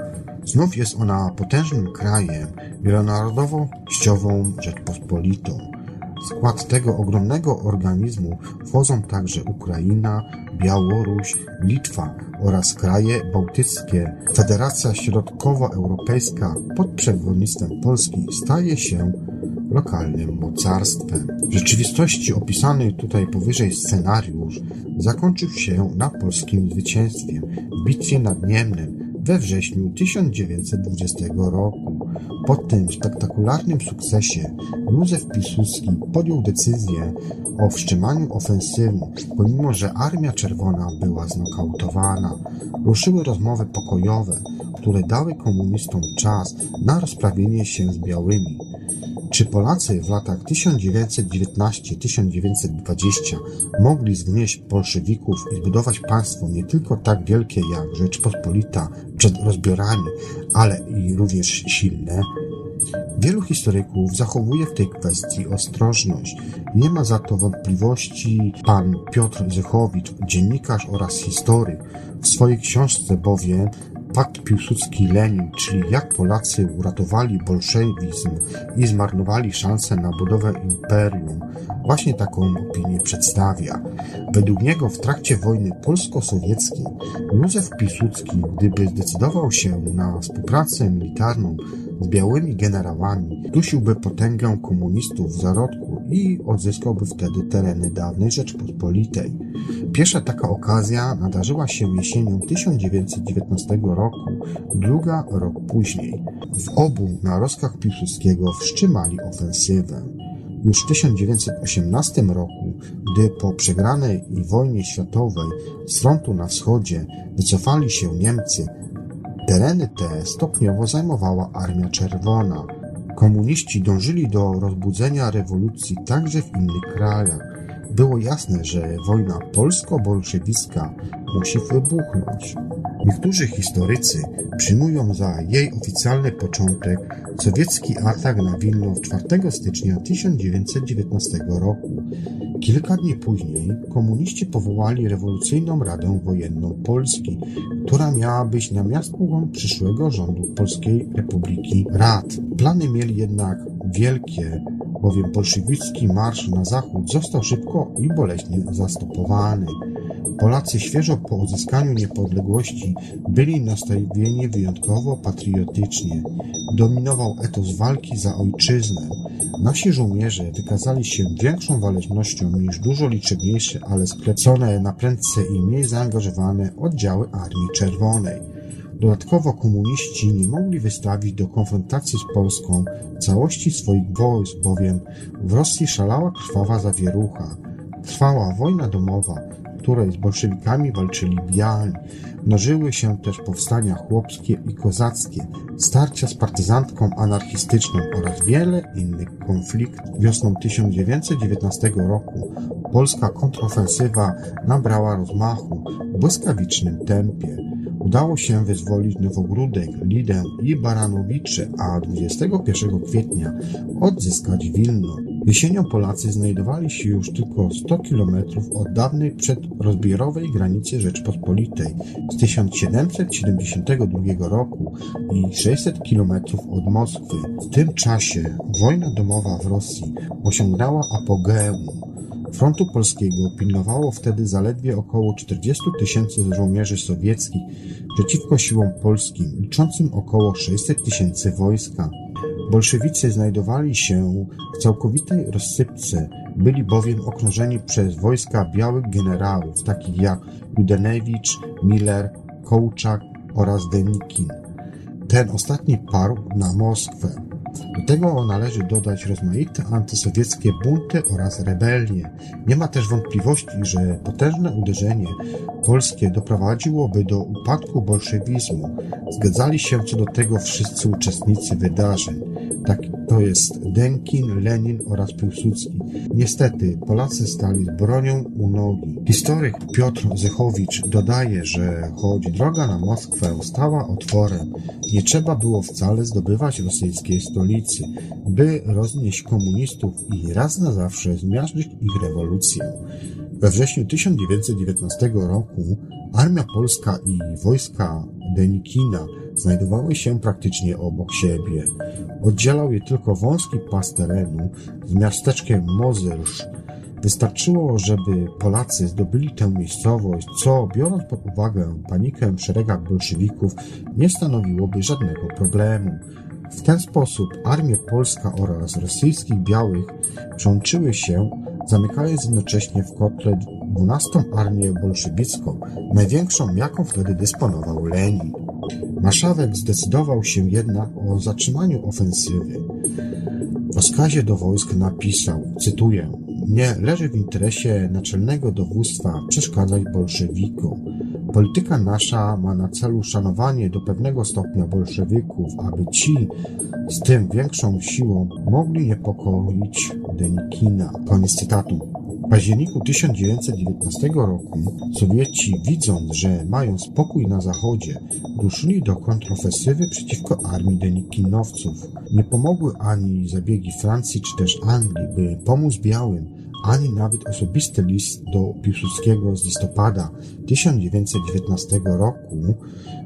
Speaker 1: Znów jest ona potężnym krajem, wielonarodowościową Rzeczpospolitą. W skład tego ogromnego organizmu wchodzą także Ukraina, Białoruś, Litwa oraz kraje bałtyckie. Federacja Środkowoeuropejska pod przewodnictwem Polski staje się lokalnym mocarstwem. W rzeczywistości opisany tutaj powyżej scenariusz zakończył się na polskim zwycięstwie w bitwie nad Niemnem we wrześniu 1920 roku. Po tym spektakularnym sukcesie Józef Piłsudski podjął decyzję o wstrzymaniu ofensywy, pomimo że Armia Czerwona była znokautowana. Ruszyły rozmowy pokojowe, które dały komunistom czas na rozprawienie się z białymi. Czy Polacy w latach 1919-1920 mogli zgnieść bolszewików i zbudować państwo nie tylko tak wielkie jak Rzeczpospolita przed rozbiorami, ale i również silne? Wielu historyków zachowuje w tej kwestii ostrożność. Nie ma za to wątpliwości pan Piotr Zychowicz, dziennikarz oraz historyk. W swojej książce bowiem Pakt Piłsudski-Lenin, czyli jak Polacy uratowali bolszewizm i zmarnowali szansę na budowę imperium, właśnie taką opinię przedstawia. Według niego w trakcie wojny polsko-sowieckiej Józef Piłsudski, gdyby zdecydował się na współpracę militarną z białymi generałami, dusiłby potęgę komunistów w zarodku i odzyskałby wtedy tereny dawnej Rzeczpospolitej. Pierwsza taka okazja nadarzyła się jesienią 1919 roku, druga rok później. W obu na rozkach Piłsudskiego wstrzymali ofensywę. Już w 1918 roku, gdy po przegranej wojnie światowej z frontu na wschodzie wycofali się Niemcy, tereny te stopniowo zajmowała Armia Czerwona. Komuniści dążyli do rozbudzenia rewolucji także w innych krajach. Było jasne, że wojna polsko-bolszewicka musi wybuchnąć. Niektórzy historycy przyjmują za jej oficjalny początek sowiecki atak na Wilno 4 stycznia 1919 roku. Kilka dni później komuniści powołali rewolucyjną Radę Wojenną Polski, która miała być namiastką przyszłego rządu Polskiej Republiki Rad. Plany mieli jednak wielkie, bowiem bolszewicki marsz na zachód został szybko i boleśnie zastopowany. Polacy świeżo po uzyskaniu niepodległości byli nastawieni wyjątkowo patriotycznie. Dominował etos walki za ojczyznę. Nasi żołnierze wykazali się większą walecznością niż dużo liczniejsze, ale sklepcone na prędce i mniej zaangażowane oddziały Armii Czerwonej. Dodatkowo komuniści nie mogli wystawić do konfrontacji z Polską całości swoich wojsk, bowiem w Rosji szalała krwawa zawierucha. Trwała wojna domowa, której z bolszewikami walczyli biali. Mnożyły się też powstania chłopskie i kozackie, starcia z partyzantką anarchistyczną oraz wiele innych konfliktów. Wiosną 1919 roku polska kontrofensywa nabrała rozmachu w błyskawicznym tempie. Udało się wyzwolić Nowogródek, Lidę i Baranowicze, a 21 kwietnia odzyskać Wilno. Jesienią Polacy znajdowali się już tylko 100 kilometrów od dawnej przedrozbiorowej granicy Rzeczpospolitej z 1772 roku i 600 kilometrów od Moskwy. W tym czasie wojna domowa w Rosji osiągnęła apogeum. Frontu polskiego pilnowało wtedy zaledwie około 40 tysięcy żołnierzy sowieckich przeciwko siłom polskim, liczącym około 600 tysięcy wojska. Bolszewicy znajdowali się w całkowitej rozsypce, byli bowiem okrążeni przez wojska białych generałów, takich jak Judenewicz, Miller, Kołczak oraz Denikin. Ten ostatni parł na Moskwę. Do tego należy dodać rozmaite antysowieckie bunty oraz rebelie. Nie ma też wątpliwości, że potężne uderzenie polskie doprowadziłoby do upadku bolszewizmu. Zgadzali się co do tego wszyscy uczestnicy wydarzeń. Tak to jest Denkin, Lenin oraz Piłsudski. Niestety Polacy stali bronią u nogi. Historyk Piotr Zechowicz dodaje, że choć droga na Moskwę stała otworem, nie trzeba było wcale zdobywać rosyjskiej stolicy, by roznieść komunistów i raz na zawsze zmiażdżyć ich rewolucję. We wrześniu 1919 roku armia polska i wojska Denikina znajdowały się praktycznie obok siebie. Oddzielał je tylko wąski pas terenu z miasteczkiem Mozyrsz. Wystarczyło, żeby Polacy zdobyli tę miejscowość, co, biorąc pod uwagę panikę w szeregach bolszewików, nie stanowiłoby żadnego problemu. W ten sposób armia polska oraz rosyjskich białych przyłączyły się, zamykając jednocześnie w kotle 12 armię bolszewicką, największą jaką wtedy dysponował Lenin. Marszałek zdecydował się jednak o zatrzymaniu ofensywy. W rozkazie do wojsk napisał, cytuję, nie leży w interesie naczelnego dowództwa przeszkadzać bolszewikom. Polityka nasza ma na celu szanowanie do pewnego stopnia bolszewików, aby ci z tym większą siłą mogli niepokoić Denikina. Koniec cytatu. W październiku 1919 roku Sowieci, widząc, że mają spokój na zachodzie, ruszyli do kontrofensywy przeciwko armii denikinowców. Nie pomogły ani zabiegi Francji czy też Anglii, by pomóc białym, ani nawet osobisty list do Piłsudskiego z listopada 1919 roku,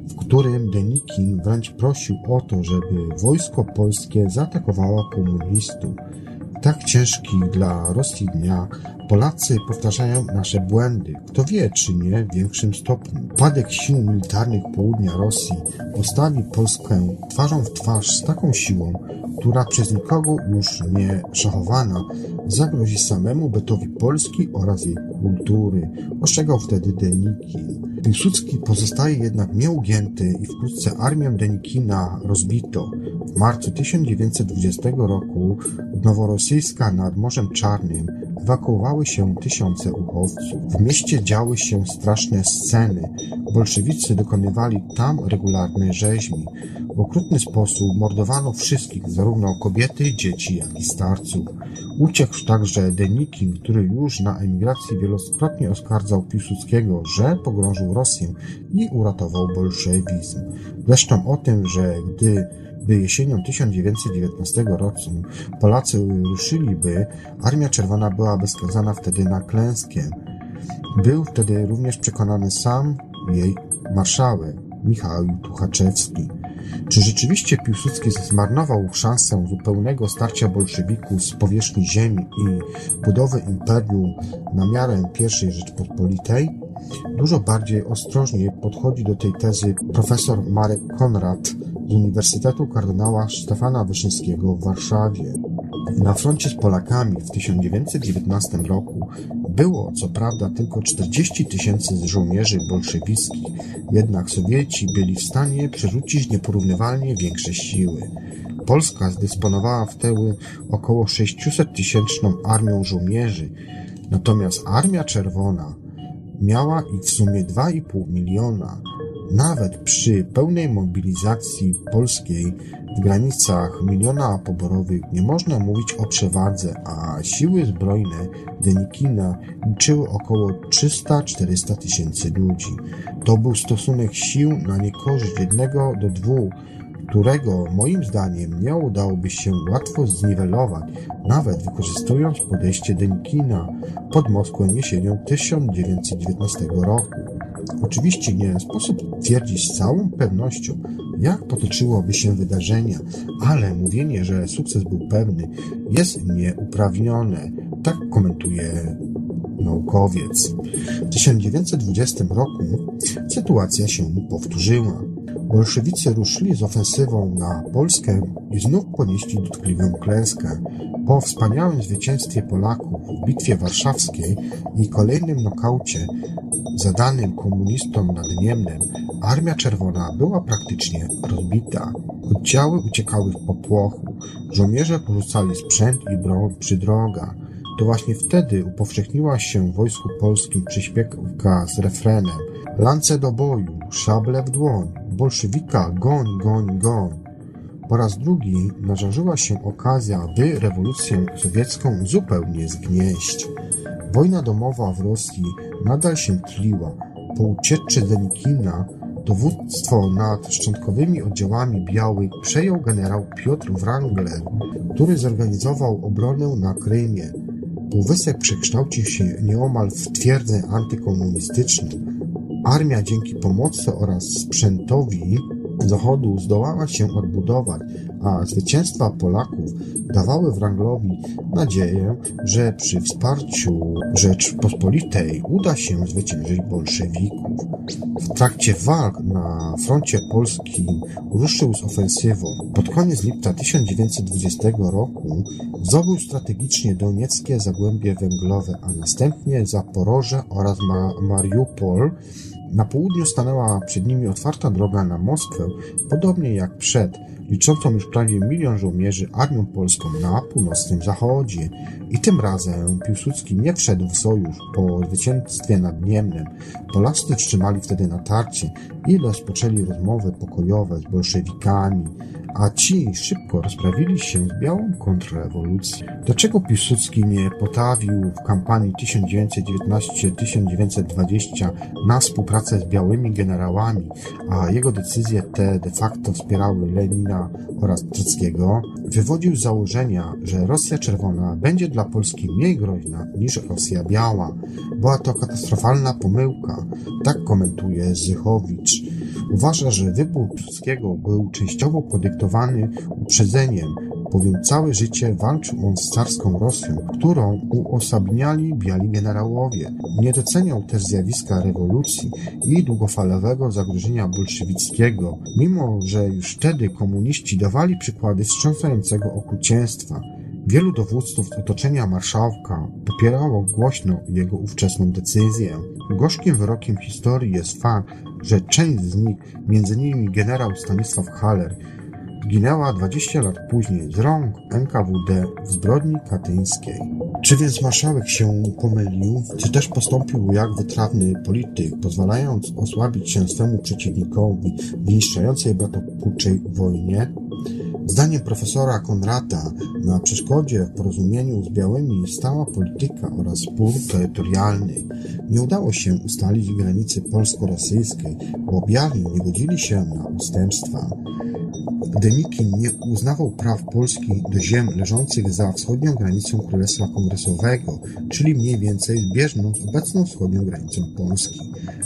Speaker 1: w którym Denikin wręcz prosił o to, żeby wojsko polskie zaatakowało komunistów. Tak ciężkich dla Rosji dniach Polacy powtarzają nasze błędy, kto wie, czy nie w większym stopniu. Upadek sił militarnych południa Rosji postawi Polskę twarzą w twarz z taką siłą, która przez nikogo już nie szachowana zagrozi samemu bytowi Polski oraz jej kultury, ostrzegał wtedy Denikin. Piłsudski pozostaje jednak nieugięty i wkrótce armię Denikina rozbito. W marcu 1920 roku noworosyjska nad Morzem Czarnym ewakuowały się tysiące uchodźców. W mieście działy się straszne sceny. Bolszewicy dokonywali tam regularnej rzeźni. W okrutny sposób mordowano wszystkich, zarówno kobiety, dzieci, jak i starców. Uciekł także Denikin, który już na emigracji wielokrotnie oskarżał Piłsudskiego, że pogrążył Rosję i uratował bolszewizm. Zresztą o tym, że gdy jesienią 1919 roku Polacy ruszyliby, Armia Czerwona byłaby skazana wtedy na klęskę. Był wtedy również przekonany sam jej marszałek, Michał Tuchaczewski. Czy rzeczywiście Piłsudski zmarnował szansę zupełnego starcia bolszewików z powierzchni ziemi i budowy imperium na miarę I Rzeczpospolitej? Dużo bardziej ostrożnie podchodzi do tej tezy profesor Marek Konrad z Uniwersytetu Kardynała Stefana Wyszyńskiego w Warszawie. Na froncie z Polakami w 1919 roku było co prawda tylko 40 tysięcy żołnierzy bolszewickich, jednak Sowieci byli w stanie przerzucić nieporównywalnie większe siły. Polska zdysponowała wtedy około 600 tysięczną armią żołnierzy, natomiast Armia Czerwona miała ich w sumie 2,5 miliona. Nawet przy pełnej mobilizacji polskiej w granicach miliona poborowych nie można mówić o przewadze, a siły zbrojne Denikina liczyły około 300-400 tysięcy ludzi. To był stosunek sił na niekorzyść jednego do dwóch, którego moim zdaniem nie udałoby się łatwo zniwelować, nawet wykorzystując podejście Denikina pod Moskwą jesienią 1919 roku. Oczywiście nie sposób twierdzić z całą pewnością, jak potoczyłoby się wydarzenia, ale mówienie, że sukces był pewny, jest nieuprawnione. Tak komentuje naukowiec. W 1920 roku sytuacja się powtórzyła. Bolszewicy ruszyli z ofensywą na Polskę i znów ponieśli dotkliwą klęskę. Po wspaniałym zwycięstwie Polaków w Bitwie Warszawskiej i kolejnym nokaucie zadanym komunistom nad Niemnem, Armia Czerwona była praktycznie rozbita. Oddziały uciekały w popłochu, żołnierze porzucali sprzęt i broń przy drogach. To właśnie wtedy upowszechniła się w wojsku polskim przyśpiewka z refrenem Lance do boju, szable w dłoń, bolszewika goń, goń, goń. Po raz drugi narzarzyła się okazja, by rewolucję sowiecką zupełnie zgnieść. Wojna domowa w Rosji nadal się tliła. Po ucieczce Denikina dowództwo nad szczątkowymi oddziałami białych przejął generał Piotr Wrangler, który zorganizował obronę na Krymie. Półwysep przekształcił się nieomal w twierdzę antykomunistyczną. Armia dzięki pomocy oraz sprzętowi Zachodu zdołała się odbudować, a zwycięstwa Polaków dawały Wranglowi nadzieję, że przy wsparciu Rzeczpospolitej uda się zwyciężyć bolszewików. W trakcie walk na froncie polskim ruszył z ofensywą. Pod koniec lipca 1920 roku zdobył strategicznie donieckie Zagłębie Węglowe, a następnie Zaporoże oraz Mariupol, na południu stanęła przed nimi otwarta droga na Moskwę, podobnie jak przed liczącą już prawie milion żołnierzy armią polską na północnym zachodzie. I tym razem Piłsudski nie wszedł w sojusz po zwycięstwie nad Niemnem. Polacy wstrzymali wtedy natarcie i rozpoczęli rozmowy pokojowe z bolszewikami a ci szybko rozprawili się z białą kontrrewolucją. Dlaczego Piłsudski nie potawił w kampanii 1919-1920 na współpracę z białymi generałami, a jego decyzje te de facto wspierały Lenina oraz Trockiego, wywodził z założenia, że Rosja Czerwona będzie dla Polski mniej groźna niż Rosja Biała. Była to katastrofalna pomyłka, tak komentuje Zychowicz. Uważa, że wybór Piłsudskiego był częściowo podyktowany uprzedzeniem, bowiem całe życie walczył on z carską Rosją, którą uosabiali biali generałowie. Nie doceniał też zjawiska rewolucji i długofalowego zagrożenia bolszewickiego, mimo że już wtedy komuniści dawali przykłady wstrząsającego okrucieństwa. Wielu dowódców otoczenia marszałka popierało głośno jego ówczesną decyzję. Gorzkim wyrokiem historii jest fakt, że część z nich, innymi generał Stanisław Haller, zginęła 20 lat później z rąk NKWD w zbrodni katyńskiej. Czy więc marszałek się pomylił, czy też postąpił jak wytrawny polityk, pozwalając osłabić się swemu przeciwnikowi w niszczącej bratobójczej wojnie? Zdaniem profesora Konrata na przeszkodzie w porozumieniu z białymi stała polityka oraz spór terytorialny. Nie udało się ustalić granicy polsko-rosyjskiej, bo biali nie godzili się na ustępstwa. Gdy nie uznawał praw Polski do ziem leżących za wschodnią granicą Królestwa Kongresowego, czyli mniej więcej zbieżną z obecną wschodnią granicą Polski.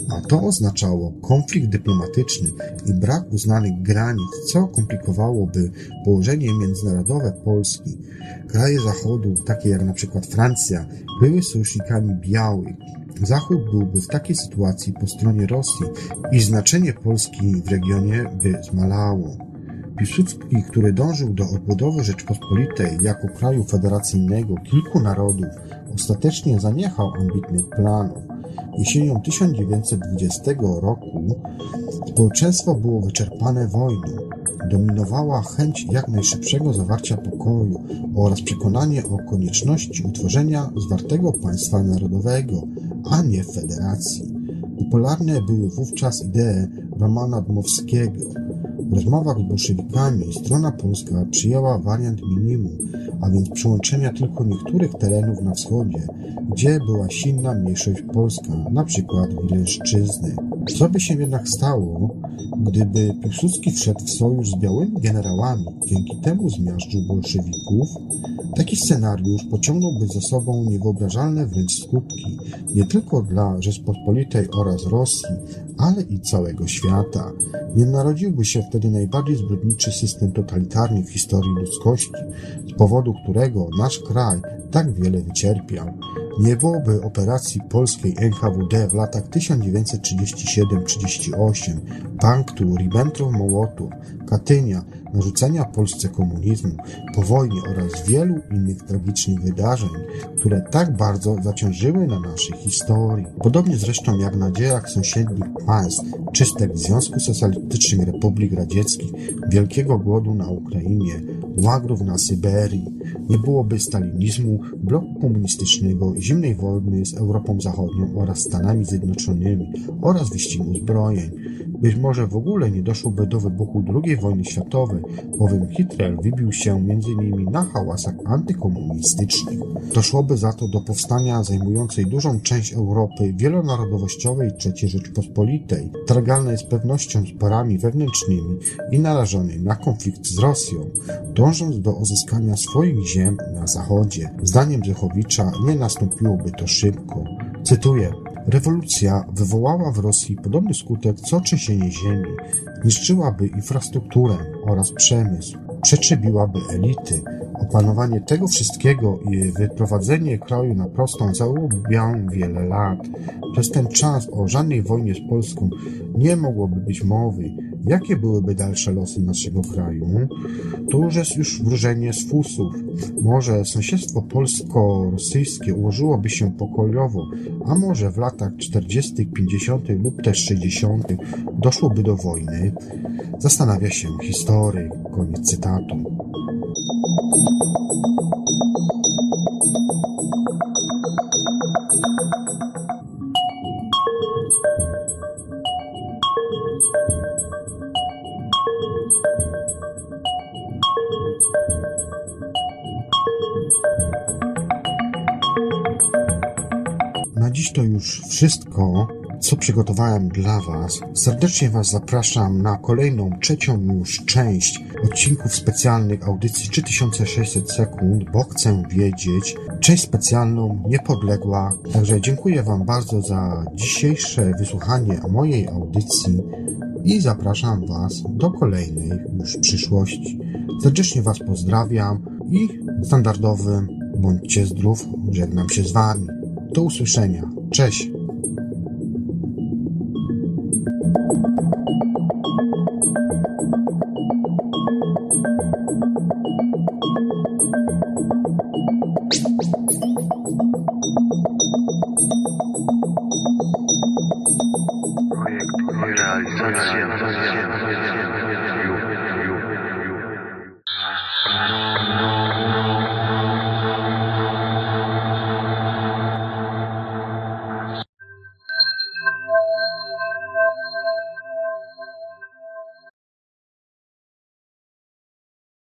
Speaker 1: A to oznaczało konflikt dyplomatyczny i brak uznanych granic, co komplikowałoby położenie międzynarodowe Polski. Kraje Zachodu, takie jak na przykład Francja, były sojusznikami białych. Zachód byłby w takiej sytuacji po stronie Rosji i znaczenie Polski w regionie by zmalało. Piłsudski, który dążył do odbudowy Rzeczpospolitej jako kraju federacyjnego kilku narodów, ostatecznie zaniechał ambitnych planów. Jesienią 1920 roku społeczeństwo było wyczerpane wojną. Dominowała chęć jak najszybszego zawarcia pokoju oraz przekonanie o konieczności utworzenia zwartego państwa narodowego, a nie federacji. Popularne były wówczas idee Romana Dmowskiego, w rozmowach z bolszewikami strona polska przyjęła wariant minimum, a więc przyłączenia tylko niektórych terenów na wschodzie, gdzie była silna mniejszość polska, przykład Wileńszczyzny. Co by się jednak stało, gdyby Piłsudski wszedł w sojusz z białymi generałami, dzięki temu zmiażdżył bolszewików? Taki scenariusz pociągnąłby za sobą niewyobrażalne wręcz skutki, nie tylko dla Rzeczpospolitej oraz Rosji, ale i całego świata. Nie narodziłby się wtedy najbardziej zbrodniczy system totalitarny w historii ludzkości, z powodu którego nasz kraj tak wiele wycierpiał. Nie byłoby operacji polskiej NKWD w latach 1937-38, Panktu, Ribbentrop-Mołotów, Katynia, narzucenia Polsce komunizmu, po wojnie oraz wielu innych tragicznych wydarzeń, które tak bardzo zaciążyły na naszej historii. Podobnie zresztą jak na dziejach sąsiednich państw, czystek Związku Socjalistycznych Republik Radzieckich, wielkiego głodu na Ukrainie, łagrów na Syberii, nie byłoby stalinizmu, bloku komunistycznego, zimnej wojny z Europą Zachodnią oraz Stanami Zjednoczonymi oraz wyścigu zbrojeń. Być może w ogóle nie doszłoby do wybuchu II wojny światowej, bowiem Hitler wybił się nimi na hałasach antykomunistycznych. Doszłoby za to do powstania zajmującej dużą część Europy wielonarodowościowej III Rzeczpospolitej, tragalnej z pewnością sporami wewnętrznymi i narażonej na konflikt z Rosją, dążąc do uzyskania swoich ziem na zachodzie. Zdaniem Zychowicza nie nastąpiłoby to szybko. Cytuję, Rewolucja wywołała w Rosji podobny skutek co trzęsienie ziemi. Niszczyłaby infrastrukturę oraz przemysł, przetrzebiłaby elity. Opanowanie tego wszystkiego i wyprowadzenie kraju na prostą zajęłoby wiele lat. Przez ten czas o żadnej wojnie z Polską nie mogłoby być mowy. Jakie byłyby dalsze losy naszego kraju? To już jest już wróżenie z fusów. Może sąsiedztwo polsko-rosyjskie ułożyłoby się pokojowo, a może w latach 40., 50. lub też 60. doszłoby do wojny? Zastanawia się historyk. Koniec cytatu. Przygotowałem dla Was. Serdecznie Was zapraszam na kolejną, trzecią już część odcinków specjalnych audycji 3600 sekund, bo chcę wiedzieć. Część specjalną, niepodległa. Także dziękuję Wam bardzo za dzisiejsze wysłuchanie mojej audycji i zapraszam Was do kolejnej już przyszłości. Serdecznie Was pozdrawiam i standardowym bądźcie zdrów, żegnam się z Wami. Do usłyszenia. Cześć.